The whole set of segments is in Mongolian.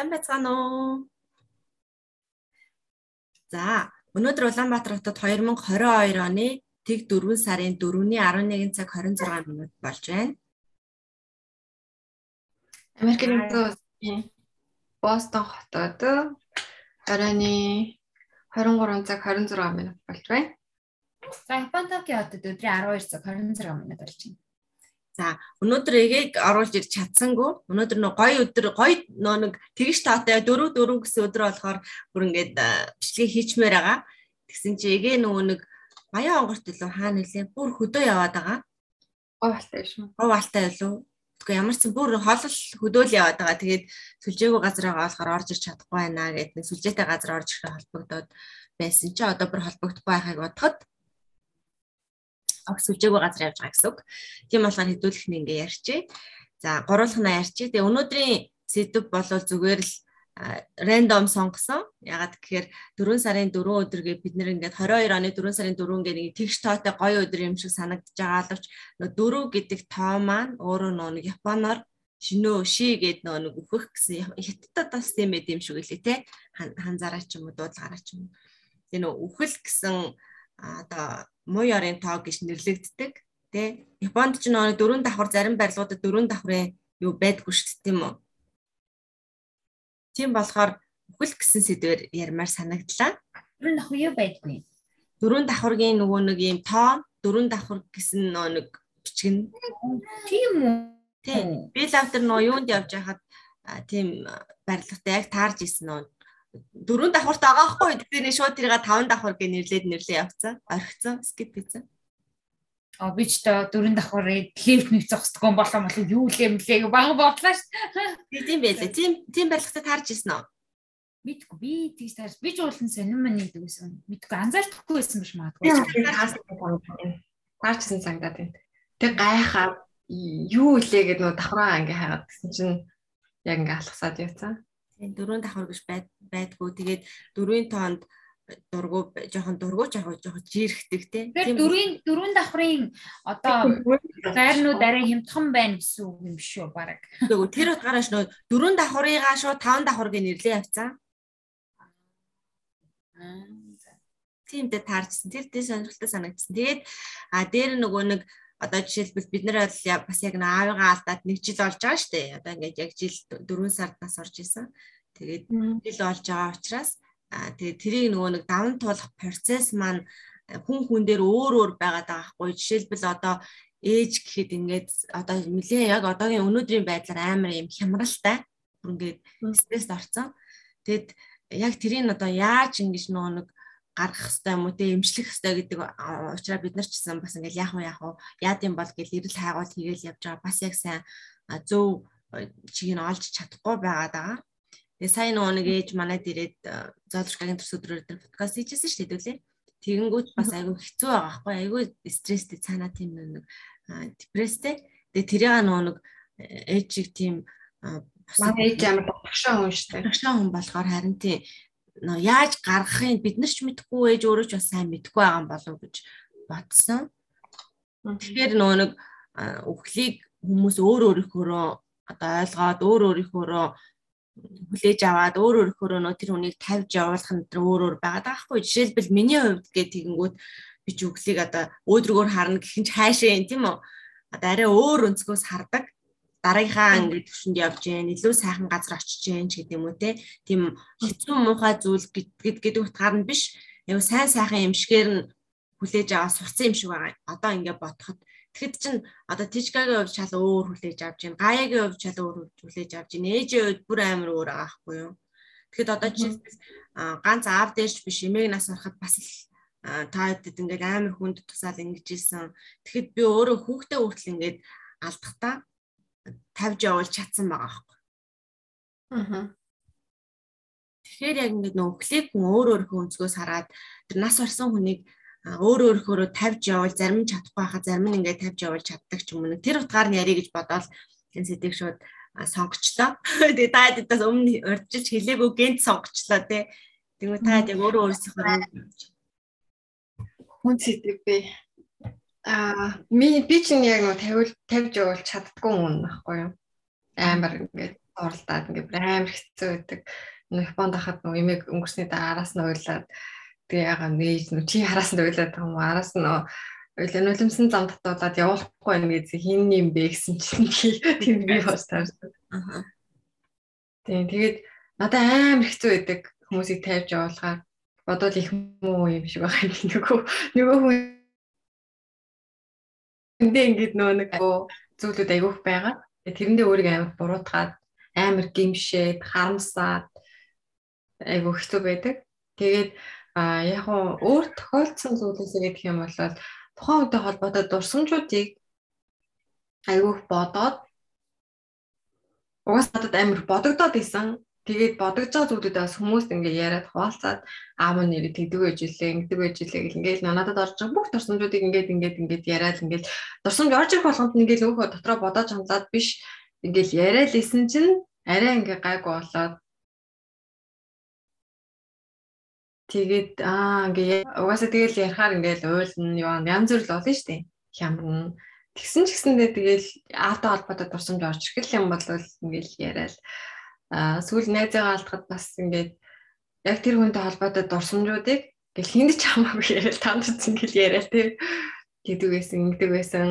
Сайн байцгаана уу? За, өнөөдөр Улаанбаатар хотод 2022 оны тэг 4 сарын 4-ний 11 цаг 26 минут болж байна. Америкийн нэгдсэн улсын Бостон хотод оройны 23 цаг 26 минут болж байна. За Япон Токио хотод өдрийн 12 цаг 26 минут болж байна. За өнөөдөр эгийг оруулж ирч чадсангүй. Өнөөдөр нөө гоё өдөр гоё нөө нэг тэгш таатай 4 4 гэсэн өдөр болохоор бүр ингээд бичлэгээ хийчмээр байгаа. Тэгсэн чи эгээ нөгөө нэг баян онгорт илүү хаана нэлээ бүр хөдөө яваад байгаа. Говь алтай шүү. Говь алтай илүү. Тэгвэл ямар ч бүр холол хөдөөл яваад байгаа. Тэгээд сүлжээгүй газар байгаа болохоор орж ирч чадахгүй байна гэдэг сүлжээтэй газар орж ирэх холбогдоод байсан чи одоо бүр холбогдохгүй байхыг бодоход огс хүлжээгүй газар явж байгаа гэсэн үг. Тийм болохоор хэдүүлэх нь ингээ ярьчээ. За гурвуулхнаа ярьчээ. Тэгээ өнөөдрийн сэдв болол зүгээр л рандом сонгосон. Ягаад гэхээр 4 сарын 4 өдргээ бид нэр ингээд 22 оны 4 сарын 4 ингээд нэг тэгш тоотой гоё өдөр юм шиг санагдаж байгаа боловч 4 гэдэг тоо маань өөрөө нэг японоор шинөө ши гэд нөө нэг өөхөх гэсэн хятадд бас тийм байд юм шиг үлээ те ханзараа ч юм уу дуудлагаараа ч юм. Тэгээ нөө үхэл гэсэн одоо муу ярын тоо гэж нэрлэгддэг. Тэ Японд ч нөө дөрөв давхар зарим барилгуудад дөрөв давхрын юу байдгүй шүү дээ тийм үү? Тийм болохоор үхэл гэсэн сэдвээр ярмаар санагдлаа. Дөрөв давхар юу байдгүй? Дөрөв давхаргийн нөгөө нэг юм тоо дөрөв давхар гэсэн нөө нэг бичгэн. Тийм үү? Тийм. Би лавтер нөө юунд явж байхад тийм барилгатай яг таарж исэн нөө дөрөв давхарт байгаа хгүй тэгэхээр нэг шууд тэрийг таван давхар гэж нэрлээд нэрлээ явцсан орхицсан скип хийсэн А би ч та дөрөв давхарыг лефт нэг зогсдгоо болоо болоо юу лэмлээ баг бодлоо ш. Тийм байлээ. Тийм тийм барилгатай таарч ирсэн үү? Мэдгүй би тийж таарч би ч уулын сонирм мань гэдэг байсан. Мэдгүй анзаардахгүй байсан биш магадгүй. Таарчсан сангадаа тийм. Тэг гайхаад юу илээ гэдэг нөө давхраа ингээ хайгаад гэсэн чинь яг ингээ алхасаад явцсан. Дөрөв давхар гэж байдгүй. Тэгээд дөрвийн тоонд дургу жоохон дургу жоохон жоохон жирхдэг тийм. Тэгээд дөрвийн дөрвөн давхрын одоо гайрнууд арай хямдхан байна гэсэн үг юм шүү баг. Тэгвэл тэр утгаараа шнөө дөрвөн давхрыгаа шууд таван давхар гэж нэрлээ явцсан. Тийм дээ таарчсан. Тэр дээ сонирхолтой санагдсан. Тэгээд а дээр нөгөө нэг одоо жишээлбэл бид нэр бас яг аавыгаа алдаад нэг жил болж байгаа шүү дээ. Одоо ингээд яг жил 4 сард нас орж исэн. Тэгээд жил болж байгаа учраас тэгээд тэрийг нөгөө нэг даван туулах процесс маань хүн хүн дээр өөр өөр байгаад байгаа хгүй. Жишээлбэл одоо ээж гэхэд ингээд одоо нэлээ яг одоогийн өнөөдрийн байдлаар амар юм хямралтай. Ингээд стресс орсон. Тэгэд яг тэрийг одоо яаж ингэж нөгөө нэг гаргах хэвээр юм уу те эмчлэх хэвээр гэдэг учраас бид нар ч гэсэн бас ингээл яах вэ яах вэ яад юм бол гэл ирэл хайгуул хийгээл явж байгаа бас яг сайн зөв чиг нь олж чадахгүй байгаад байгаа. Тэгээ сайн нөгөө нэг ээж манайд ирээд зоолшгагийн төрс өдрөөр дээр подкаст хийжсэн шүү дээ. Тэгэнгүүт бас айгүй хэцүү байгаа байхгүй айгүй стресстэй цаанаа тийм нэг депресстэй. Тэгээ тэрийг нөгөө нэг ээжийг тийм манай ээж амар багшаа хүн шүү дээ. Багшаа хүн болохоор харин тийм яаж гаргахыг бид нар ч мэдэхгүй ээж өөрөө ч бас сайн мэдэхгүй байгаа юм болов гэж бодсон. Тэгэхээр нөгөө нэг өхлийг хүмүүс өөр өөрийнхөөрөө одоо ойлгоод өөр өөрийнхөөрөө хүлээж аваад өөр өөрийнхөөрөө нөө тэр хүнийг тавьж явуулах нь өөр өөр байгаад байгаа хгүй. Жишээлбэл миний хувьд гэх тэгэнгүүт би ч өглийг одоо өөдрөгөөр харна гэх нь хайшаа юм тийм үү? Одоо арай өөр өнцгөөс хардаг дараагийнхаа ингээд төвшөнд явж гэн илүү сайхан газар очиж гэн ч гэдэг юм уу те тийм хэцүү муухай зүйл гэдэг утгаар нь биш. Яг сайн сайхан юм шигээр нь хүлээж аваа сурцсан юм шиг байгаа. Одоо ингээд бодоход. Тэгэхэд чин одоо тижгагийн хувьд шал өөр хүлээж авч гэн гаягийн хувьд шал өөр хүлээж авч гэн ээжийн хувьд бүр амар өөр байгаа байхгүй юу. Тэгэхэд одоо чи ганц аав дээрч биш эмээг нас ороход бас л та хэдэд ингээд амар хүнд тусаал ингэж ийсэн. Тэгэхэд би өөрөө хүүхдээ хүртэл ингээд алдахтаа тавьж явуулж чадсан байгаа байхгүй. Аа. Тэгэхээр яг ингээд нөө клик хүн өөр өөрийнхөө өнцгөөс хараад тэр нас орсон хүнийг өөр өөрөөрөө тавьж явуул зарим нь чадахгүй хаа зарим нь ингээд тавьж явуул чаддаг ч юм уу. Тэр утгаар нь ярих гэж бодоод энэ сэдвийг шууд сонгочлоо. Тэгээ та хэдээс өмнө урьдчилж хэлээгүй гэнт сонгочлоо тий. Тэгмээ та яг өөрөө өөрсдийнхөө хүн сэдв бэ. Аа би би чинь яг нөө тавил тавьж явуул чаддгүй юм байхгүй юу? Амар ингээд оролдоод ингээд амар хэцүү байдаг. Японд хахад нөгөө имийг өнгөрсний дараас нь уйлаад тэгээ ягаа нээж нү чи хараас нь уйлаад байгаа юм? Араас нь нөгөө нулимсэн зам татуулаад явуулахгүй байна гэж хин юм бэ гэсэн чинь тийм би бас таарсан. Аа. Тийм тэгээд надад амар хэцүү байдаг хүмүүсийг тавьж явуулахаар бодвол их муу юм шиг байгаа юм нөгөө нөгөө хүн эндээ ингээд нөгөө нэг зүйлүүд айгүйх байгаа. Тэрэндээ өөрийгөө амар буруутгаад амар гимшээд харамсаад айгүй хэцүү байдаг. Тэгээд яг нь өөр тохиолдсон зүйлээсээ гэх юм бол тухайн үедээ холбоотой дурсамжуудыг айгүйх бодоод угаас надад амар бодогдоод исэн. Тэгээд бодогдож байгаа зүйлүүдээ бас хүмүүст ингээ яриад хуваалцаад аав нь нэр тэгдэг байж илээ, ингэдэг байж илээ гэл ингээл надад орж байгаа бүх дурсамжуудыг ингээд ингээд ингээд яриад ингээл дурсамж орж ирэх болгонд ингээл өөхөө дотроо бодож хандлаад биш ингээл яриад исэн чинь арай ингээ гайгүй болоод Тэгээд аа ингээ угаасаа тэгэл ярихаар ингээл уйлна юу янз бүр л болно шүү дээ. Хямрна. Тэгсэн ч гэсэндээ тэгэл аавтай холбоотой дурсамж орж ирэх юм бол ингээл яриад аа сүүл найзаагаа алдахад бас ингээд яг тэр хүнтэй холбоотой дурсамжуудыг ингээл хүнд ч хамаагүй яриад танд ч ингээл яриад тий. гэдэг байсан, ингэдэг байсан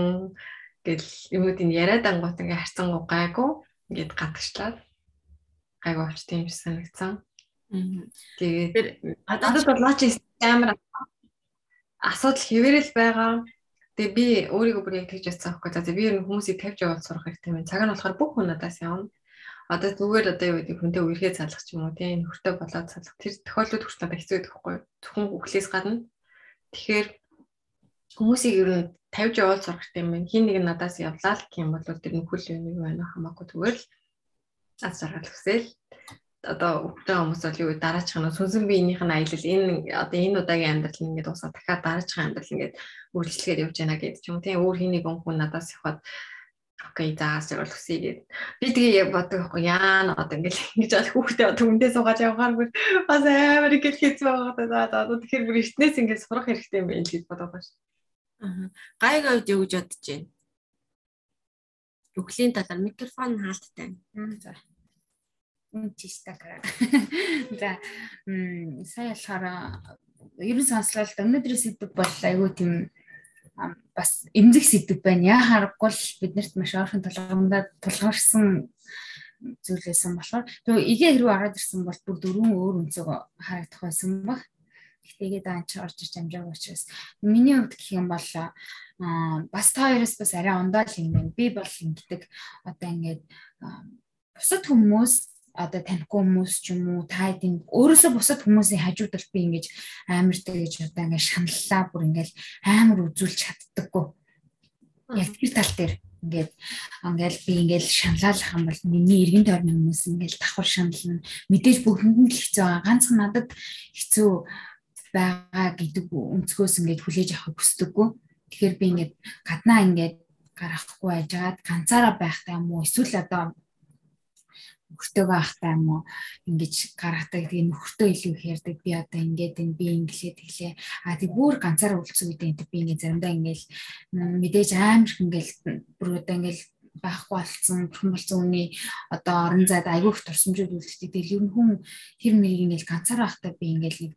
гэл юмудын яриад ангууд ингээ харцангуу гайгүй ингээд гадагшлаад гайгүй юм шиг санагдсан. Тэгээд надад бол наач амар асуудал хэвээрэл байгаа. Тэгээ би өөрийгөө бүр яг тэгж бодсон аахгүй. За би ер нь хүмүүсийг тавьж яваад сурах хэрэгтэй байна. Цаг нь болохоор бүх хүн надаас явна. Одоо зүгээр одоо юу гэдэг хүнтэй үерхээ залах ч юм уу тийм нөхөртэй болоод залах. Тэр тохиолдлууд хүртэл надад хэцүү байдаг хгүй. Зөвхөн үхлээс гадна. Тэгэхээр хүмүүсийг ер нь тавьж сурах хэрэгтэй юм. Хин нэг нь надаас явлаа л гэх юм бол тэр нөхөл юм юу байна хамаагүй зүгээр л аз жаргал хүсэл одоо өвчтэй хүмүүс бол юу дараачих нь сүнсэн биенийх нь аялал энэ одоо энэ удаагийн амьдрал ингээд дуусаа дахиад дараачих амьдрал ингээд үргэлжлэхээр явж байна гэдэг ч юм тийм өөр хэнийг хүн надаас явахад окей яг хүсье гэдэг. Би тэгээ яг боддог байхгүй яана одоо ингээд ингэж бол хүүхдээ одоо хүндээ суугаад явахааргүй бас амар их хэцүү байгаа даа. Одоо тэгэхээр бүр эртнээс ингээд сурах хэрэгтэй юм байна гэж бодоод байна. Аа. Гайг авд юу гэж бодож байна? Үхлийн талаар микрофон хаалттай. За чистакара. За сая болохоор ерөн сонслоо л өнөөдрийн сэдв бол айгүй тийм бас эмзэг сэдв байна. Яа харахгүй л биднэрт маш ойрхон толгомдод тулгарсан зүйлээсэн болохоор тэгээ игээ хэрэг ороод ирсэн бол бүр дөрвөн өөр өнцөг харагдах байсан баг. Тэгээд анч орж иж амжааг учраас миний хувьд гэх юм бол бас та хоёроос бас арай ундаа л юм байна. Би бол ингэдэг одоо ингээд бусад хүмүүс одоо танихгүй хүмүүс ч юм уу та хэдийн өөрөөсөө бусад хүмүүсийн хажуудалд би ингэж амар тэгэж одоо ингэ шаналлаа бүр ингээл амар үзүүлж чаддаггүй. Яг тэр тал дээр ингээд ингээл би ингээл шаналлах юм бол миний эргэн тойрны хүмүүс ингээл давхар шанална. Мэдээж бүгдэнд нь л хэцүү байгаа. Ганцхан надад хэцүү байгаа гэдэг өнцгөөс ингээд хүлээж авахыг хүсдэггүй. Тэгэхээр би ингээд гаднаа ингээд гарахгүй ажгаад ганцаараа байхтай юм уу эсвэл одоо нөхөртөөгөө ахтай юм уу ингэж гаргадаг тэгээ нөхөртөө илүү их ярьдаг би одоо ингээд энэ би инглээ тэглээ а тэг бүр ганцаараа үлдсэн үедээ би ингээд заримдаа ингээд мэдээж аимш ингээд бүр одоо ингээд байхгүй болсон бурхан болсон үний одоо орон зайд айгүйх турсамжууд үлддэг. Тэгэл ер нь хүн хэр мэрийг ингээл ганцаараа байхдаа би ингээл нэг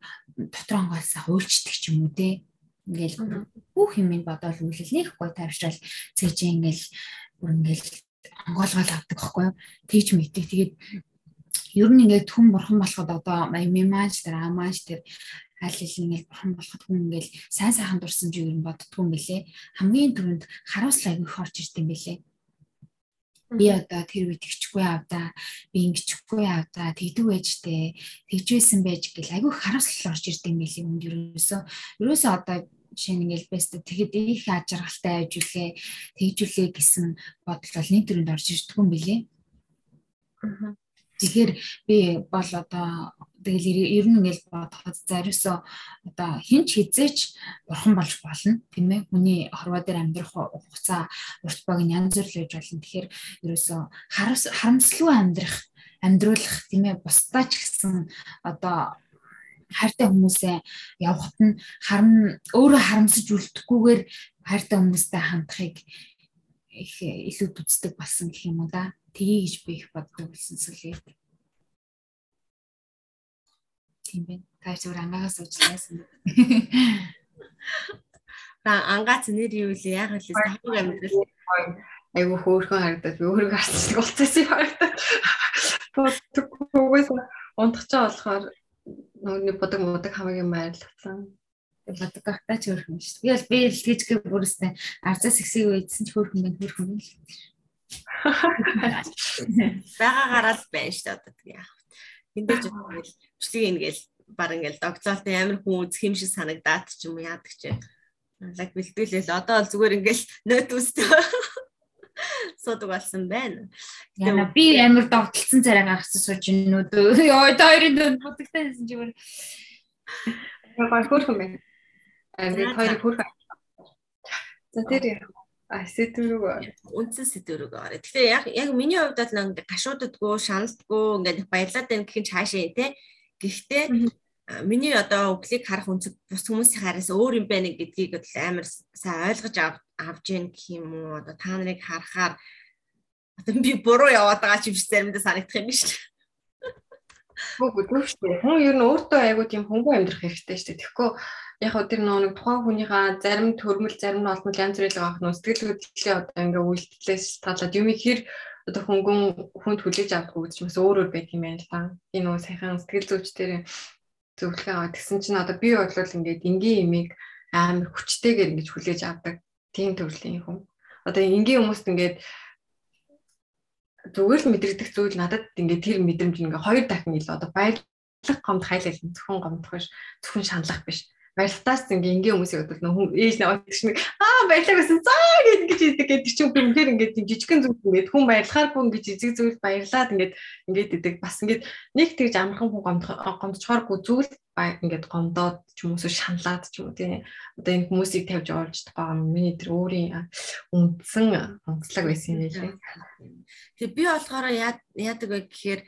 дотор онгоолсаа хуульчдаг ч юм уу те. Ингээл бүх юм ин бодоол нэг гой тавьшрал цээжээ ингээл бүр ингээл онгоолгол авдаг байхгүй юу. Тэгж мэддэг. Тэгээд ер нь ингээд хүн бурхан болоход одоо мемаж тэр амаж тэр аль хэл ингээд бурхан болоход хүн ингээд сайн сайхан дурсан жиг ер нь боддгоо юм бэлээ. Хамгийн түрүүнд харуулслаа их орж ирд юм бэлээ. Би одоо тэр үед тэгчихгүй авдаа, би ингэчихгүй авдаа, тэгдэг байжтэй, тэгжсэн байж гэл айгүй харуулслал орж ирд юм бэлээ. Үнд ерөөсөө ерөөсөө одоо жишээ нь ингээл бэст тэгэхэд их ажиргалтай ажиулээ тэгжүүлээ гэсэн бодол бол нэг төрөнд орж ирдэг юм билээ. Тэгэхээр би бол одоо тэгэл ер нь ингээл бодоход зариусоо одоо хинч хизээч бурхан болж болно тийм ээ хүний хорвоо дээр амьдрах хугацаа урт баг нь янз бүр л байж болно. Тэгэхээр ерөөсөө харамсалгүй амьдрах амьдруулах тийм ээ бусдаа ч гэсэн одоо хайртай хүмүүсээ явахт нь харам өөрөө харамсаж үлдэхгүйгээр хайртай хүмүүстэй хандахыг их илүү үздэг болсон гэх юм уу да. тгий гэж би их боддог болсон сүлээд. Тийм байна. Та зөвөр ангаагаас уучлаасан. Та ангаац нэр юу вэ? Яг л хамаг амьдрал айгу хөөрхөн харагдаад би өөрийгөө харсан уулцсан юм харагдаад. Тэгвэл унтчихаа болохоор нөгөө бодог модог хамаагийн байрлалсан. Бодог гахтаа ч хөөрхөн шүү. Би л тэгжгээ бүрстэй арзаас ихсийг үйдсэн ч хөөрхөн байна хөөрхөн байна л. Бага гараад байна шүү одоо тэг яах. Эндээ ч ингээл бичлэг ингээл баг ингээл догцоолтой амар хүн үзэх юм шиг санагдаад ч юм яадаг чи. Лаг бэлтгэлээ одоо л зүгээр ингээл нөт үстэй суудаг болсон байна. Яна би амар довтлцсан царай гаргасан сууж гинүү дөө. Йоо тойрын дөнд будагтай байсан чи бүр. Яг хөөрхөн байна. Ингээд хоёрыг хөөрхөн. За тэр А сэтврүүг үндсэн сэтврүүг орё. Гэхдээ яг яг миний хувьд бол ингээд гашууддаггүй, шаналдаггүй ингээд баярлаад байна гэх юм цаашаа тий. Гэхдээ миний одоо өглийг харах үнцэг бус хүмүүсийн хараас өөр юм байна гэдгийг амар сайн ойлгож авч яах гэх юм уу одоо та нарыг харахаар одоо би буруу яваад байгаа ч юм шиг заримдаа санагдах юм. Үгүй үү шүү дээ. Хүн ер нь өөртөө айгуу тийм хөнгөн амьдрах хэрэгтэй шүү дээ. Тэгэхгүй яг хөө тэр нэг тухайн хүнийхээ зарим төрмөл зарим нь олмол янз бүрийн авах нь сэтгэл хөдлөлийн одоо ингээ үйлдэлээс талаад юм хэр одоо хөнгөн хүнд хүлээж авдаг гэж бас өөр өөр байдаг юм байна л да. Би нөгөө саяхан сэтгэл зүйч дээр зөвлөгөө аваад тэгсэн чинь одоо би бодлол ингээд энгийн имийг амар хүчтэйгээр ингэж хүлээж авдаг тийм төрлийн хүн. Одоо энгийн хүмүүст ингээд зүгээр л мэдрэгдэх зүйл надад ингээд тэр мэдрэмж ингээ хоёр дахин илүү одоо баярлах гомд хайлал зөвхөн гомдох биш зөвхөн шаналлах биш баярлалтаас ингээ ингийн хүмүүсийг бодвол нөх ээж наваад чинь аа баярлалаа гэсэн заа! гэж гэж идэг гэдэг чинь үнэхээр ингээд жижигхэн зүйл ингээд хүн баярлахааргүй ингээд жижиг зүйл баярлаад ингээд ингээд идэг. Бас ингээд нэг тэгж амархан хүн гомдчихооргүй зүйл ингээд гомдоод ч юм уу шаналаад ч юм уу тийм одоо энэ хүмүүсийг тавьж оолж байгаа миний тэр өөрийн үндсэн онцлог байсан юм байлээ. Тэгээ би болохоор яадаг вэ гэхээр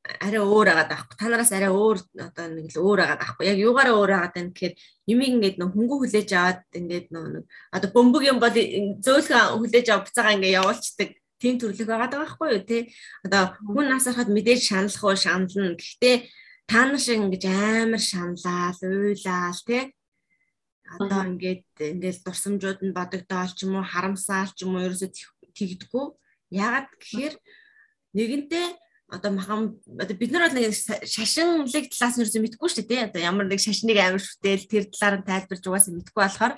арай өөр агаад авахгүй. Та нараас арай өөр одоо нэг л өөр агаад авахгүй. Яг юугаараа өөр агаад байна гэхээр юмыг ингээд нөө хөнгө хүлээж аваад ингээд нөө одоо бөмбөг юм бол зөөлхөн хүлээж авах буцаага ингээд явуулцдаг тийм төрлөг байгаа даа байхгүй юу тий. Одоо хүн нас харахад мэдээж шаналах уу шанална. Гэхдээ та нар шиг ингэж амар шаналал, уйлал тий. Одоо ингээд ингээд дурсамжууд нь бодогдоол ч юм уу, харамсаал ч юм уу ерөөсөө тэгдэггүй. Яагаад гэхээр нэгэнтээ одоо махан одоо бид нар бол нэг шашинлыг талаас нь юусэн мэдгүй шүү дээ. Одоо ямар нэг шашныг амар шүтэл тэр талаар нь тайлбарж угаасаа мэдгүй болохоор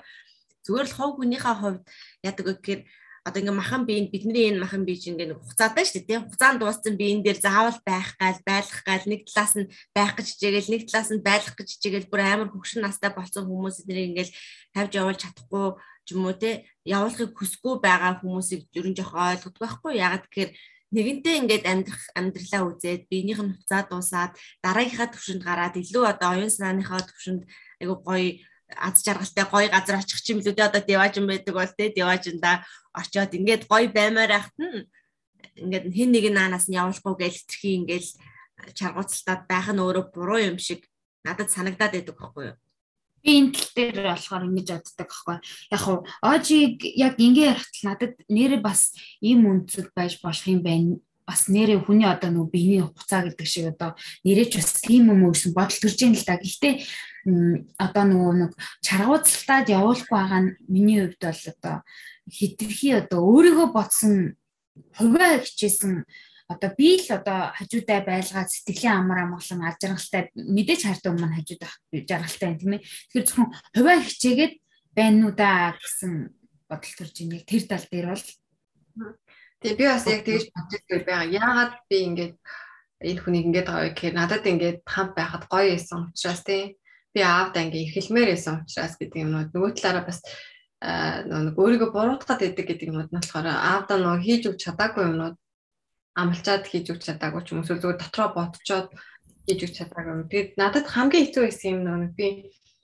зүгээр л хов хүнийхээ хувьд яадаг гэхээр одоо ингээ махан биеинд бидний энэ махан бие чинь ингээ хугацаатай шүү дээ. Хугацаанд дууссан биеин дээр заавал байх гал байлгах гал нэг талаас нь байх гэж хичээгээл нэг талаас нь байлгах гэж хичээгээл бүр амар хөвшин настай болсон хүмүүс эднийг ингээл тавьж явуулж чадахгүй ч юм уу те явуулахыг хүсэхгүй байгаа хүмүүсийг ерөн жоох ойлгодог байхгүй. Ягаад гэхээр нэгэнтээ ингээд амьдрах амьдралаа үзээд биенийх нь хуцаа дуусаад дараагийнхаа төвшөнд гараад илүү одоо оюун санааныхаа төвшөнд айгу гоё аз жаргалтай гоё газар очих ч юм лүү дээ одоо деважин байдаг бол те деважинда очиод ингээд гоё баймаар ахт нь ингээд хэн нэг наанаас нь явуулахгүй гэж тэрхий ингээд чаргууцалтаад байх нь өөрөө буруу юм шиг надад санагдаад байдаг байхгүй юу би энэ тал дээр болохоор ингэж боддог аахгүй. Яг хуу ожиг яг ингээ ярихтал надад нэрээ бас ийм үнцэг байж болох юм байна. Бас нэрээ хүний одоо нөгөө биений хуцаа гэдэг шиг одоо нэрэж бас тийм юм уу гэсэн бодол төрж ийн л да. Гэхдээ одоо нөгөө нэг чаргууцалтаад явуулахгүй байгаа нь миний хувьд бол одоо хитрхи одоо өөрийгөө ботсон хувиа хичээсэн одоо би л одоо хажуудаа байлгаад сэтгэлийн амар амгалан аж жаргалтай мэдээж хардаг өмнө хажууд жаргалтай байна тийм ээ. Тэгэхээр зөвхөн хувиа хичээгээд байна уу да гэсэн бодол төрж ийн яг тэр тал дээр бол Тэгээ би бас яг тэгж бодож байгаа. Яагаад би ингээд энэ хүнийг ингээд байгаа гэхээр надад ингээд хамт байхад гоё байсан учраас тийм би аавда ингээд эрхэлмээр байсан учраас гэдэг юмнууд нөгөө талаараа бас нөгөө өөрийгөө буруутгаад байдаг гэдэг юмуд нь болохоор аавда нөгөө хийж өгч чадаагүй юмнууд амлчаад хийж өгч чадаагүй ч юм уу зүгээр дотроо ботчоод хийж өгч чадаагүй. Тэгээд надад хамгийн хэцүү байсан юм нэг би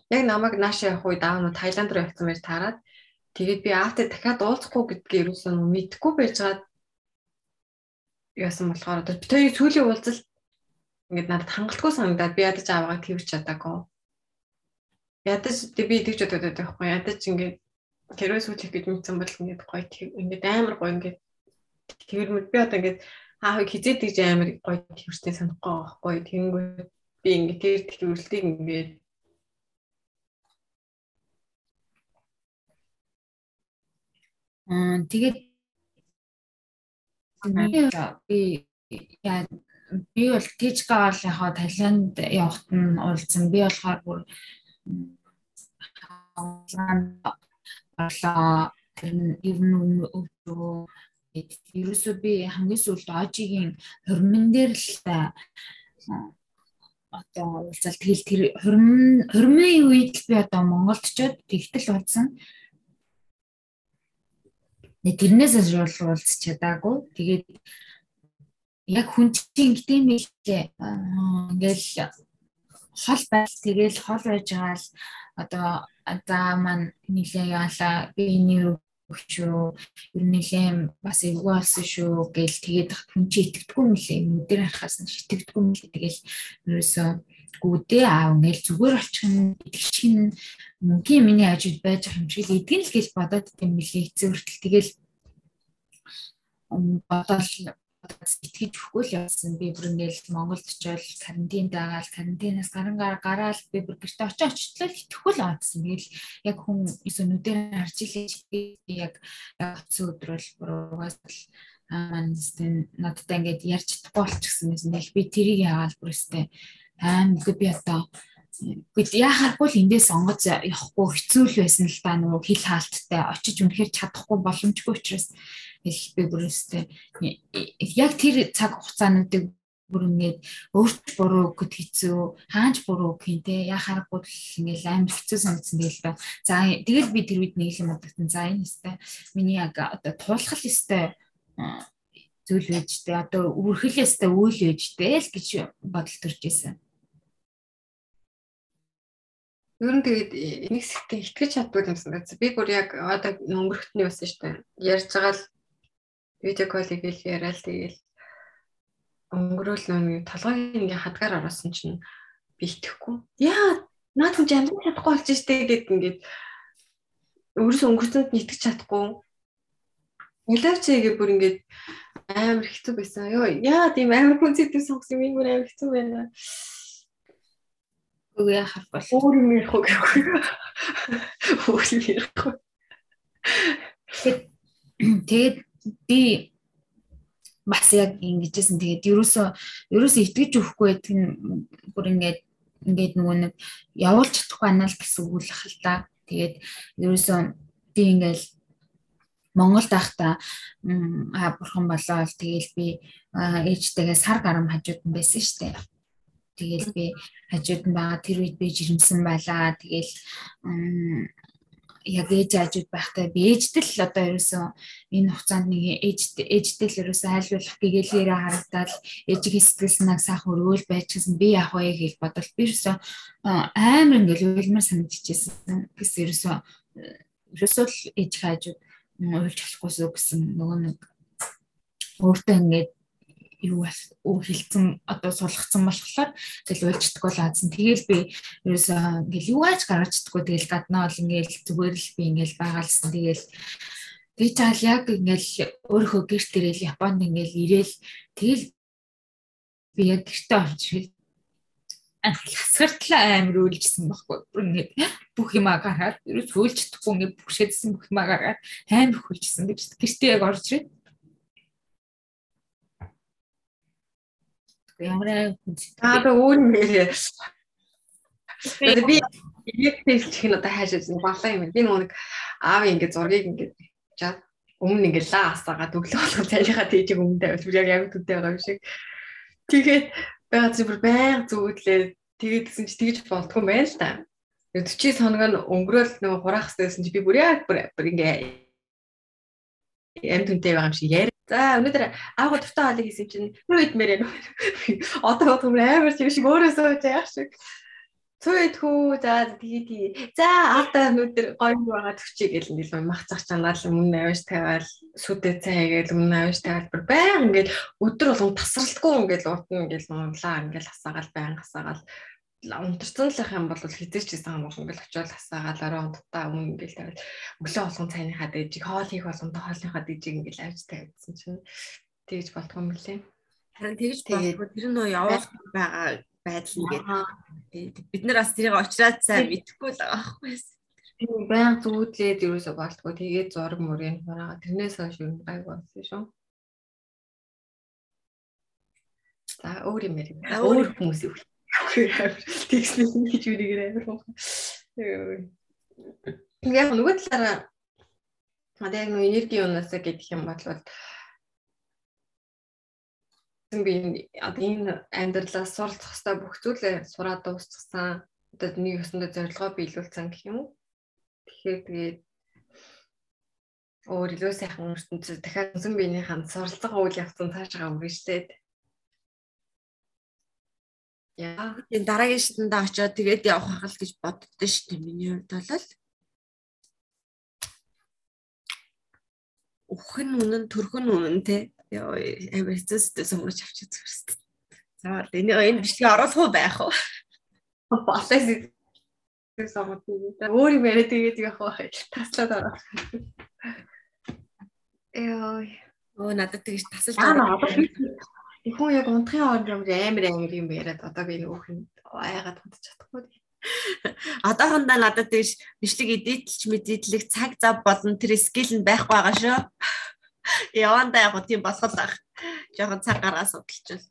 яг намайг нааш явах үед аав нь Таиланд руу явсан байж таарад тэгээд би аавтай дахиад уулзахгүй гэдгийг юусэн мэдэхгүй байжгаад яасан болохоор одоо хоёрын сүүлийн уулзалт ингээд надад хангалтгүй санагдаад би ядаж аавгаа твж чадаагүй. Ядаж би тэгж бодоод байхгүй ядаж ингээд хэрвээ сүүлэх гэж мэдсэн бол ингээд гоё ингээд амар гоё ингээд тэр мэд би одоо ингээд аа хизээ тэгж амар гоё төвчтэй санахгүй байхгүй тэгэнгүүт би ингээд тэр төвлөлтийг ингээд Аа тэгээд би яа би бол яхаа Таиланд явахт нь уулзсан. Би болохоор бүр болоо тэр нь ер нь өвдөө ерөөсөө би хамгийн сүүлд Ожигийн хормон дээр л одоо уулзал тэгэл тэр хормон хормын үед би одоо Монголд ч тэгтэл уулзсан. Тэрнээс уулзч чадаагүй. Тэгээд яг хүн чинь ингэдэм билээ. Ингээл хол байл тэгэл хол байж байгаа л одоо за маань нилээ яалаа би энэ шүү. Ер нь нэлээм бас эвгүй болсон шүү гэл тэгээд хүн чи итгэдэггүй лээ. Нүдээр харахаас нь итгэдэггүй лээ. Тэгэл ерөөсөө гүдээ аав ингээл зүгээр очих нь итгэчих нь мөнгөний миний ажид байж байгаа юм шиг л эдгэн л гэж бодоод идэм билээ. Эцэг хүртэл тэгэл бодоол итгэж өгөхгүй л явсан. Би бүр ингээл Монголд очиод карантинд байгаа л карантинаас гарангаар гараад би бүр гэрте очиж очтлоо итгэхгүй л авдсан. Тэгэл яг хүн өсөнүүдээр харж илээж би яг оцсон өдрөл бүр угаас л маань надтай ингээд ярьж чадахгүй болчихсон юм. Тэгэл би тэрийг яагаад бүр өстэй аим би одоо Гэт яхахгүй л эндээс онгоц явахгүй хэцүү л байсан л да нөгөө хил хаалттай очиж үнэхээр чадахгүй боломжгүй учраас их би бүрээстэй яг тэр цаг хугацаануудыг бүр ингээд өөрт буруу гэд хэцүү хаач буруу гэх те. Яхаарахгүй л ингээд амар хэцүү санагдсан тэгэл ба за тэгэл би тэр үед нэг юм бодсон за энэ өстэй. Миний яг одоо туулах өстэй зүйл байж те одоо үргэлжлээстэй үйл байж те л гэж бодол төрж исэн. Ер нь тэгээд энийг сэтгэн итгэж чаддгүй юмсан. Би бүр яг одоо өнгөрөхтний байсан шүү дээ. Ярьж байгаа л видео кол хийгээл яриад тэгэл өнгөрөөл нэг толгойн ингээ хадгаар оросон чинь би итгэхгүй. Яа наад хүн амьд чадахгүй болж штэ гэд ингээд өөрөөс өнгөрцөнд нь итгэж чадахгүй. Улаачээгээ бүр ингээд амар хэцүү байсан. Йоо яа тийм амар хүн зэдв сонгосон юм бүр амар хэцүү байна. Үгүй яхах бол. Өөр юм ярих уу гэхгүй. Өөр юм ярих уу. Тэгээд би бас яг ингэжсэн тэгээд ерөөсөө ерөөсөө итгэж өгөхгүй байдаг нь бүр ингээд ингээд нөгөө нэг явуулж чадахгүй анаа л гэсэн үг л хэл та. Тэгээд ерөөсөө би ингээл Монголд байхдаа аа бурхан болоо л тэгээл би ээжтэйгээ сар гарам хажууд нь байсан штэ. Тэгээл би хажууд нь байгаа тэр үед би жирэмсэн байлаа. Тэгээл яг ээж аажууд байхтай би ээждэл одоо ерөөсөн энэ хугацаанд нэг ээж ээждэл ерөөсөн айлуулах гэгээлээрээ харагдаад ээжийн сэтгэл санааг сайхан өрөөл байж гэсэн би яах вэ гэж бодвол би ерөөсөн амар ингээл уйлмар санагдчихсэн гэсэн ерөөсөн ерөөсөө л ээж хаажууд уйлж болохгүйсөө гэсэн нөгөө нэг өөртөө ингээд юу уу хилцэн одоо сулгацсан болохоор тэгэл уйлждаг бол аадсан. Тэгэл би ерөөсөө ингээл юу аач гаргацдаггүй тэгэл гаднаа бол ингээл зүгээр л би ингээл байгаалсан. Тэгэл би таал яг ингээл өөрөө гэрт ирээл Японд ингээл ирээл тэгэл би яг гэртээ орж ирэл асгартлаа амир үйлжсэн байхгүй. Ингээд бүх юмаа гараад ерөөс үйлждэхгүй ингээд бүхшээдсэн бүх юмаа гараад амир хөлжсэн гэж гэртээ яг орж ирээд Ямар аа би өөр нэрээ. Би яг хэлчих нь одоо хайшаа зин балаа юм. Би нэг аав ингээд зургийг ингээд чад өмнө ингээд лаа асаагаад өглөө болгон цайлихаа тийжиг өмнө тавьж бүр яг яг төдөө байгаа юм шиг. Тэгээд байгаа чи бүр байг зүудлээ тэгээд гэсэн чи тэгж болтгүй юм байна л та. 40 хоног нь өнгөрөөл нөгөө хураах хэрэгсэн чи би бүр яг бүр ингээ амт үнтэй байгаа юм шиг яар За өнөөдөр аагаа дуртай хаалыг хийсэн чинь юу идмээр байна. Одоо бодгоо амар тийм шиг өөрөөсөө яах шиг. Цууд хүү за тэгээ тий. За аавда өнөөдөр гоё юу байгаа төгчий гэл ингээл мах цах чангаал өмнө авиж тавиал сүдэ цай гээл өмнө авиж тавиал бүр баян ингээл өдөр болгон тасралтгүй ингээл уутна ингээл нунлаа ингээл хасаагаал баян хасаагаал унтарсан л юм бол хизээч гэсэн юм ингээл очиод хасаагаал орой унттаа өмнө ингээл тавиал өглөө болгон цайныхаа дээжийг хоол хийх болгонтой хоолныхаа дээжийг ингээл авч тавьдсан чинь тэгж болдгоо мөлий. Харин тэгж болдгоо тэр нөө явуулах байгаа байдал нэгээд бид нар бас тэрийг очраад сайн мэдэхгүй л байгаа байхгүй юу? баян зүудлээд юусоо болтгоо тэгээд зураг мөрийн хураага тэрнээс хойш юм гайг болсон шүү. За өөр юм ярив. Өөр хүмүүс юу. Тэгснэ гэж үрийгээр амир хоо. Яг нөгөө талаараа одоо яг нөгөө энерги юунаас гэдэг юм бол би одоо энэ амьдралаас суралцах хэвээр бүх зүйлээ сураад дуусчихсан. Одоо нэг өсөндөө зорилгоо биелүүлсэн гэх юм уу? Тэгэхээр тэгээд өөр илүү сайхан ертөнцид дахиад өсөн биенийхэн суралцах үйл явцсан цаашаа үргэлжлээд Яа, энэ дараагийн шатанд очиод тэгээд явах хал гэж боддоо шүү дээ. Миний хувьд бол Үхэн үнэн, төрхөн үнэн те Яа амар хэцүүстэй сонгож авчих зүгээрс. За энэ энэ бичлэгийг оруулах уу байх уу? Болоос сонгоод өөр юм яриад тэгээд явах байх. Таслаад ороо. Яа. Оо надад тэгж тасалж байгаа. Их хүн яг унтахын хооронд амар амар юм яриад одоо би нөөх нь айгаад унтчих чадахгүй. Одоохондоо надад тэгж бичлэг эдитлж мэдидлэх цаг зав болон тэр скил нь байхгүй байгаа шүү. Яванда яг тийм босгол ах. Жохон цаг гараа судалчихвал.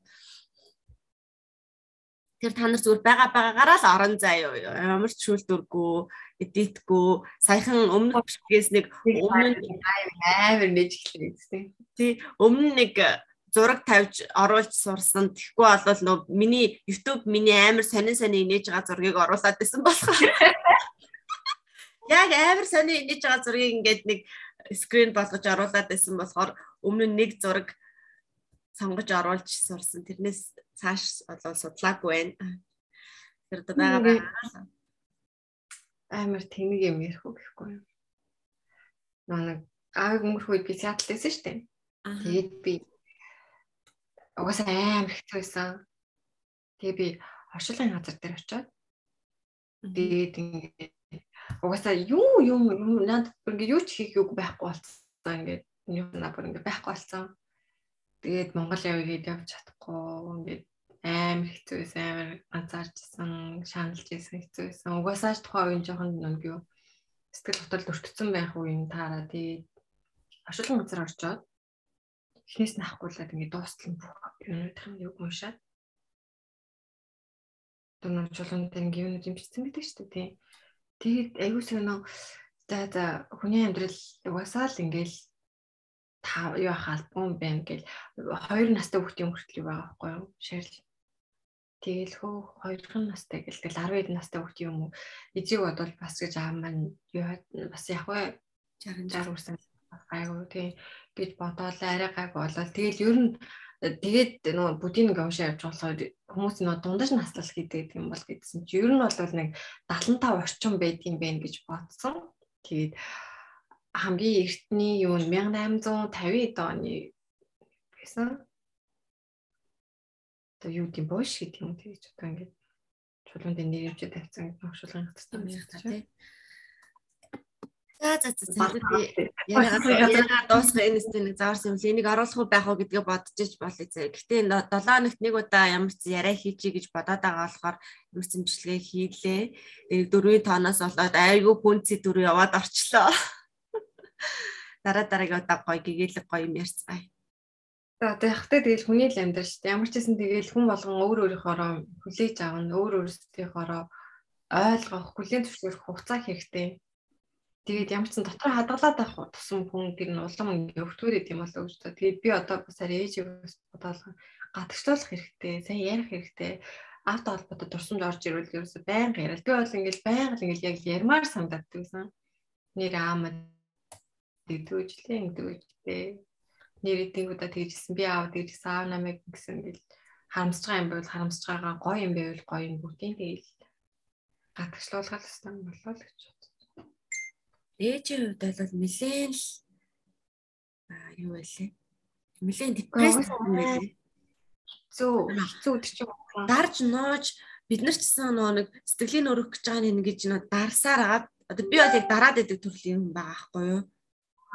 Тэр та нар зүгээр байгаа байгаагаараа л орон заяа. Ямар ч шүүлдвэргүй, эдитгүй, саяхан өмнөх бичгээс нэг өмнө амар нэжглээ гэсэн. Тий, өмнө нэг зураг тавьж оруулж сурсан. Тэгэхгүй болвол нөө миний YouTube миний амар сонин сонин инээж байгаа зургийг оруулаад байсан болохоор. Яг амар сонин инээж байгаа зургийг ингээд нэг скрин болгож оруулаад байсан болохоор өмнө нь нэг зураг сонгож оруулж сурсан. Тэрнээс цааш болоо судлаагүй байна. Тэр одоо байгаа байгаа. Амар тэнэг юм ярих уу гэхгүй юу. Нэг аав өнгөрөх үед би Сиэтлл байсан шүү дээ. Тэгээд би угаасаа амар хэцүү байсан. Тэгээ би оршуулгын газар дээр очиод тэгээд ингээд угаасаа юу юм надад ингээд юу ч хийх үг байхгүй болцсон ингээд юу надад ингээд байхгүй болцсон. Тэгээд Монгол явъя гээд явж чадахгүй ингээд амар хэцүү байсан амар анзаарчсан шаналж байсан хэцүү байсан. Угаасаа ч тухайн үеийн жоохон нэг юу сэтгэл хөдлөл өртсөн байх үеийн таараа тэгээд оршуулгын газар орчоод эхнээс нь авахгүйлаад ингээд дуустал бүх юмнуудын юг уншаад. Дүнэн чулуун дээр ингээд юунууд юм бичсэн гэдэг шүү дээ. Тэгээд аюу сонио за за хүний амьдрал угаасаа л ингээл та юу хаалбун байна гэл хоёр настай хүүхдийн хүртэл байгаа байхгүй юу? Шаарл. Тэгэл хөө хоёрхан настай гэл тэгэл 10 хэдэн настай хүүхд юм уу? Эзийг бодвол бас гэж аав маань юу бас яг вэ? 60 60 хүрсэн гайгүй тий гэж бодоол арай гайг болол тэгэл ер нь тэгээд нөгөө буддийн гомшоо явж болохоор хүмүүс нөгөө дундаж наслал хийдэг юм бол гэдсэн чи ер нь бол нэг 75 орчим байдсан байх гэж бодсон. Тэгээд хамгийн эртний юу 1850 оны гэсэн. Одоо юу гэм боош гэдэг юм тэгж одоо ингээд чулуунд нэрвчээ тавьсан огшуулгын хатсан юм шиг тийм. За за за яриагаа дуусгах энэ нэстэ нэг зааварсан юм л энийг оруулах уу байх уу гэдгээ бодож иж болъё зэ. Гэтэ 7 хоногт нэг удаа ямар ч яриа хийчихье гэж бодоод байгаа болохоор ямар ч зэмжлэгээ хийлээ. Дөрвийн тооноос болоод айгүй хүнцээ дөрөв яваад орчлоо. Дараа дараагийн удаа гоё гэгээлэг гоё юм ярьцгаая. За тэгэхдээ тэгэл хүний л амьдрал шүү дээ. Ямар ч хэсэн тэгэл хүн болгон өөр өөрийнхоороо хүлээж авах, өөр өөрсдийнхоороо ойлгох, хүлээн зөвшөөрөх хугацаа хэрэгтэй Тэгээд ямар ч сан дотор хадгалаад авах тусам хүн тэр нь улам өвтгөр идэм болоо гэж та. Тэгээд би одоо бас ээжээс бодоолох гадагшлуулах хэрэгтэй, сайн ярих хэрэгтэй. Авто холбоотой дурсамж орж ирвэл ерөөсөй байнга яриад. Би бол ингээл байнга ингээл яг ярмаар санагддаг гэсэн. Нэр аамаа дэгдвэжлээ ингэдэгвэжлээ. Нэр идэнгүүдэд тэгжсэн. Би аав тэгжсэн аав намайг гэсэн ингээл харамсаж байгаа юм бол харамсаж байгаа гоё юм байвал гоё юм бүгдийн тэгэл гадагшлуулах хэрэгтэй болоо л гэж ээжийн хувьд бол нэлээд л юу байлээ. Нэлээд депресс. Хэцүү хэцүү өдөр чинь дарж нууж бид нар ч гэсэн нөгөө нэг сэтгэлийн өрөх гэж байгаа нэг гэж нөө дарсаар агаад одоо би бол яг дараад идэг төрлийн юм байгаа байхгүй юу?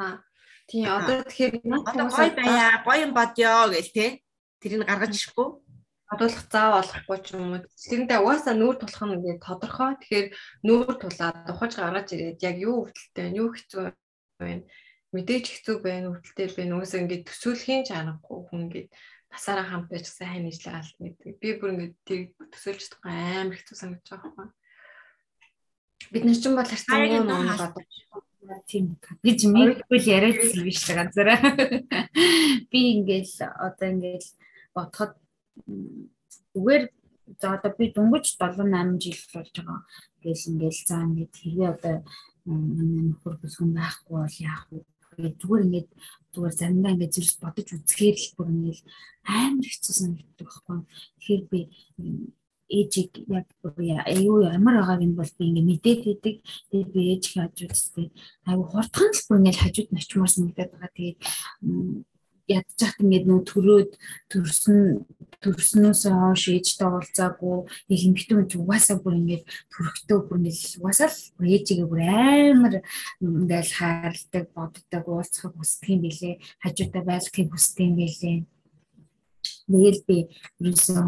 Аа. Тийм одоо тэгэхээр одоо гой байя, гоё юм бодё гэл те. Тэрийг гаргаж ирэхгүй. Бодуулах заа болохгүй ч юм уу. Тэрэндээ угаасаа нүүр тулах нь ингээд тодорхой. Тэгэхээр нүүр тулаад ухаж гаргаж ирээд яг юу өвдөлттэй, юу хэцүү байна. Мэдээж хэцүү байна, өвдөлттэй байна. Угаасаа ингээд төсөөлхийн чанарахгүй хүн ингээд насаараа хамт байж сайн нийслэл алт мэддэг. Би бүр ингээд тэр төсөөлж чадахгүй амар хэцүү санагдаж байгаа байхгүй. Бид нар ч юм бол харцангуй нөө бодож тийм гэж мэдгүй яриадсан биш л ганцаараа. Би ингээл одоо ингээл бодоход зүгээр за одоо би дөнгөж 7 8 жил болж байгаа. Гэл ингээл за ингээд хэрвээ одоо нөхөр бүсгүн байхгүй бол яах вэ? Зүгээр ингээд зүгээр заримдаа ингээд зэрэг бодож үзэхээр л бүр ингээл амар хэцүү санагддаг байхгүй. Тэгэхээр би ээжийг яг юу ямар байгааг нь бол би ингээ мэдээд идэг. Тэгээд би ээжийг хажууд тест айгу хурдхан л бүр ингээ хажууд нь очимоор санагдаад байгаа. Тэгээд ядчихт ингээд нөө төрөөд төрсөн төрснөөс хойш ээжтэй уулзаагүй яг эмхтэн ч угаасаа бүр ингээд төрөхтөө бүр ингээд угаасаа л ээжигээ бүр амар ингээд хайрладаг боддог уулзахыг хүсдэг юм билээ. Хажуудаа байлгахыг хүсдэг юм билээ. Тэгэл би ерөөсөө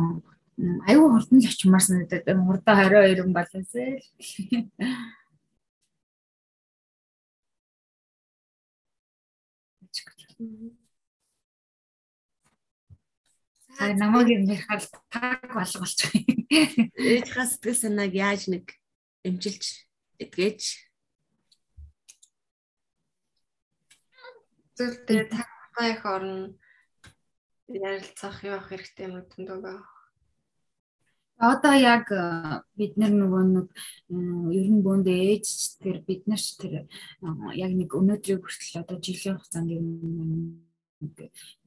аюу хурдан л очимаар санагдаад хурдаа 22 болоосэй. Аа намайг нэрхэл таг болгуулж байгаа. Ээжийнхээ сэтгэл санааг яаж нэг эмчилж эдгэж зүйлтэй тагтай их орно ярилцах юу ах хэрэгтэй юм өндөгөө. Одоо яг э, бид нар нөгөө нэг ер нь бөөнд ээж тэр бид нар ч тэр яг нэг өнөөдрийг хүртэл одоо жилийн хугацаанд юм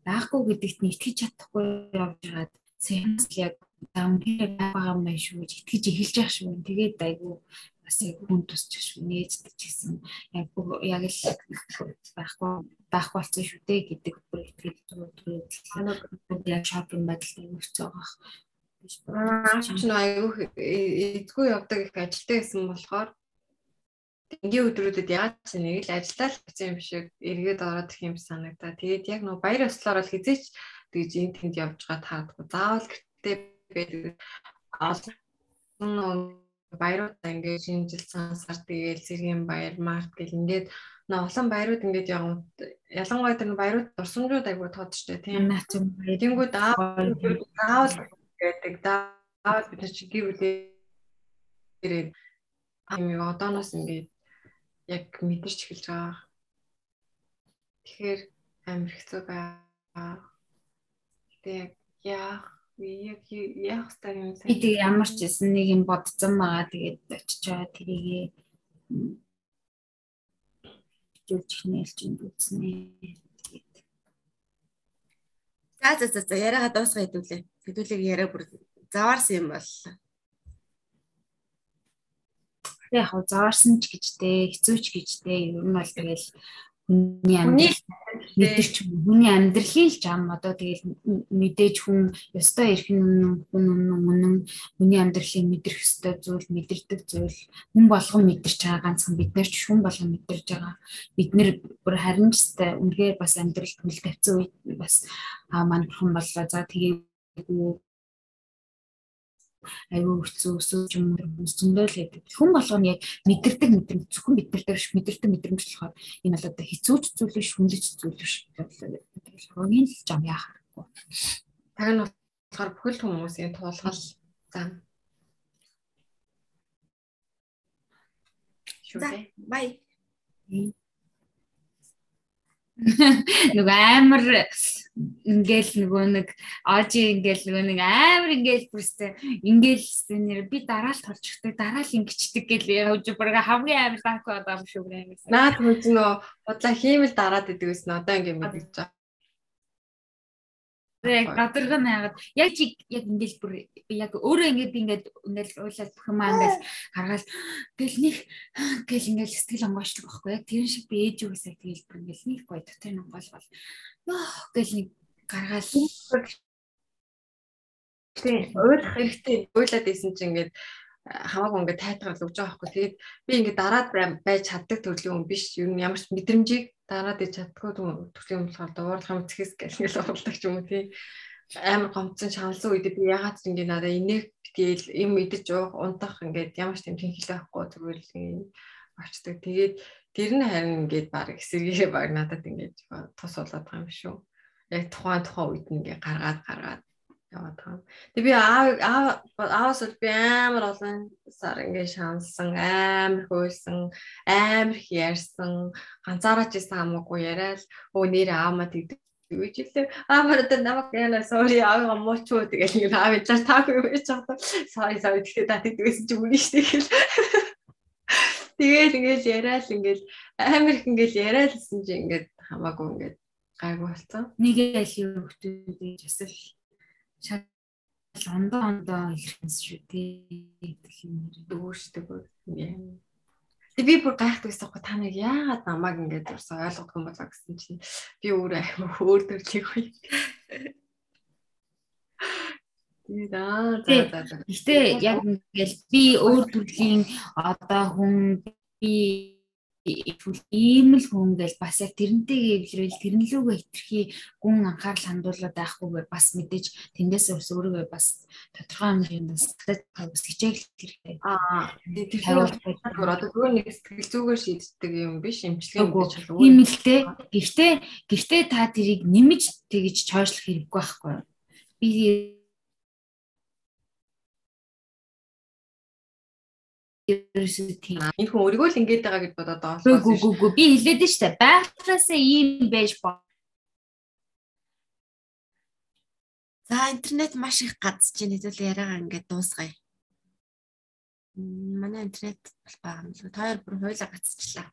байхгүй гэдэгт нь итгэж чадахгүй явж байгаад сэнс яг дампир байгаа юм байна шүү гэж итгэж эхэлж явах шүү. Тэгээд айгүй бас яг хүн тусч шүү нээждэг ч гэсэн яг яг л байхгүй байх болсон шүү дээ гэдэг бүр итгэж зүгээр яг шопинг байдалтай нөхцөө байгаа Аа ч нөө аюу эдгүй явдаг их ажилтай гэсэн болохоор энгийн өдрүүдэд яаж ч нэг л ажиллаа л гэсэн юм шиг эргээд ороод их юм санагдаа. Тэгээд яг нөө баяр ёслоор бол хизээч тэгж энэ тэнд явж байгаа таадгүй. Заавал гэртээ байдаг. олон баяруудаа ингээд шинэ жил сансар тэгээл сэргийн баяр март гэл ингээд нөө олон баярууд ингээд явна. Ялангуяа тэр баярууд дурсамжууд айгуу тоодчтой тийм. Тэнгүүд заавал гэдэг даавал бид нар чи гэр бүлээ амиг одооноос ингээд яг мэдэрч эхэлж байгаа. Тэгэхээр амар хэцүү байгаа. Гэтэ яах яг яах стар юм бэ? Би тэг ямар ч гэсэн нэг юм бодсон байгаа. Тэгээд очиж байгаа тэрийг зүйлж нээлж юм үзснэ. За за за за яриагаа дуусгаа хэдүүлээ. Хэдүүлэг яриа бүр заваарсан юм боллоо. Яг заваарсан ч гэжтэй, хэцүү ч гэжтэй ер нь бол тэгэл хүний амьдрал мэдэрч хүний амьдралын л зам одоо тэгэл мэдээж хүн ёстой эрх нь хүн үнэн хүний амьдралын мэдрэх ёстой зүйл мэдэрдэг зүйл. Хүн болгон мэдэрч байгаа ганцхан бид нар ч хүн болгон мэдэрж байгаа. Бид нэр бүр харин ч үнэхээр бас амьдрал хөл тавьсан үед бас аа мань бурхан боллоо. За тэгээ аюу өцөө өсөөж юм зөндөл гэдэг. Хүн болгоно яг мэдэрдэг мэдрэмж зөвхөн дээр мэдэрдэг мэдрэмж болохоор энэ бол одоо хэцүүч зүйл биш, хүнлэж зүйл биш. Хогийн л жам яахахгүй. Таг нь болохоор бүхэл хүмүүсийн туулгал зам. Шүгэ. Бай. Нөгөө амар ингээл нөгөө нэг ожи ингээл нөгөө нэг амар ингээл бүрстэй ингээл нэр би дараалт толчихдаг дараал ингэчдэг гэл явж бүр хамгийн амар таахгүй одоо юм шүү гэнэ. Наад хөөж нөө бодлоо хиймэл дараад идэг гэсэн одоо ингээд мэдэж байгаа. Яг гадарга найгаад яг чи яг ингээл бүр яг өөрөө ингээд би ингээд ингээл уйлаад бүх юм ингээл гаргаад тэгэл нэг гэл ингээл сэтгэл онгойчлог байхгүй яг тэр шиг би ээж үгүйсээ тэгэл бүр ингээл нэг гоё дотор нь онгойлгол ёо гэл нэг гаргаад тийм уйлах хэрэгтэй. Уйлаад исэн чинь ингээд хамаагүй ингээд тайтгаар л өгж байгаа байхгүй. Тэгээд би ингээд дараад байж чаддаг төрлийн хүн биш. Юу ямар ч мэдрэмжийг дараад иж чаддгүй төрлийн хүн болохоор дуурлах юм цэхэс гэх ингээд уралдаг ч юм уу тий. Амар гомцсон шаналсан үед би ягаад ч ингээд надаа инех битгээл юм идэж уух унтах ингээд ямар ч тийм тэнхилээ байхгүй зүгээр л очдөг. Тэгээд тэр нь харин ингээд баг эсэргээрээ баг надад ингээд тус болоод байгаа юм шүү. Яг тухайн тухайн үед ингээд гаргаад гаргаад яваад байгаа. Тэг би аав ааваас би амар олон сар ингээд шаналсан, амар хөөсөн, амар их ярьсан, ганцаараа ч гэсэн хамаагүй яриад өө нэр аамаа тэгдэг үгүй жилээ аамаар одоо намайг яна sorry аавгаа муучуу тэгэл ингэ аав идлаар таагүй байж байгаа. Sorry sorry тэгэхээр та тэгдэгсэн чи үгүй шүү дээ. Тэгэл ингээл яриад ингээл амар их ингээл яриадсэн чи ингээд хамаагүй ингээд гайгүй болсон. Нэг л юу хөтөлж асал шал ондоо ондоо ихэнс шүү дээ. Дүүшдэг юм. Тэг би бүр гайхдаг байсан гоо та нэг яагаад намайг ингэж урсаа ойлгохгүй болоо гэсэн чинь би өөрөө аймаа өөр төрлийг гоё. Тэгээд аа за за за. Гэтэ яг ингээл би өөр төрлийн одоо хүн би ийм л хүн гэж бас яг тэрнтэйгээ эвлэрэл тэрнлүүгээ хитрхи гүн анхаарал хандуулаад байхгүйгээр бас мэдээж тэндээс ус өөрийгөө бас тодорхой хэмжээнд бас бас хичээл хэрэгтэй. Аа тэгэхээр одоо зүгээр нэг сэтгэл зүгээр шийддэг юм биш имчилгээ гэж болов уу? Ийм л дээ. Гэхдээ гэхдээ та тэрийг нэмж тэгж чойшлох хэрэггүй байхгүй юу? Би ерөөсөө тийм. Энэ хүн өөрийгөө л ингэж байгаа гэж бодоод байгаа. Үгүй үгүй үгүй би хэлээд нь штэ. Байхлаасаа ийм байж боо. За интернет маш их гадж чинь хэзээ яриагаа ингээд дуусгая. Манай интернет бол байгаа юм л. Та хоёр бүр хойлоо гацчихлаа.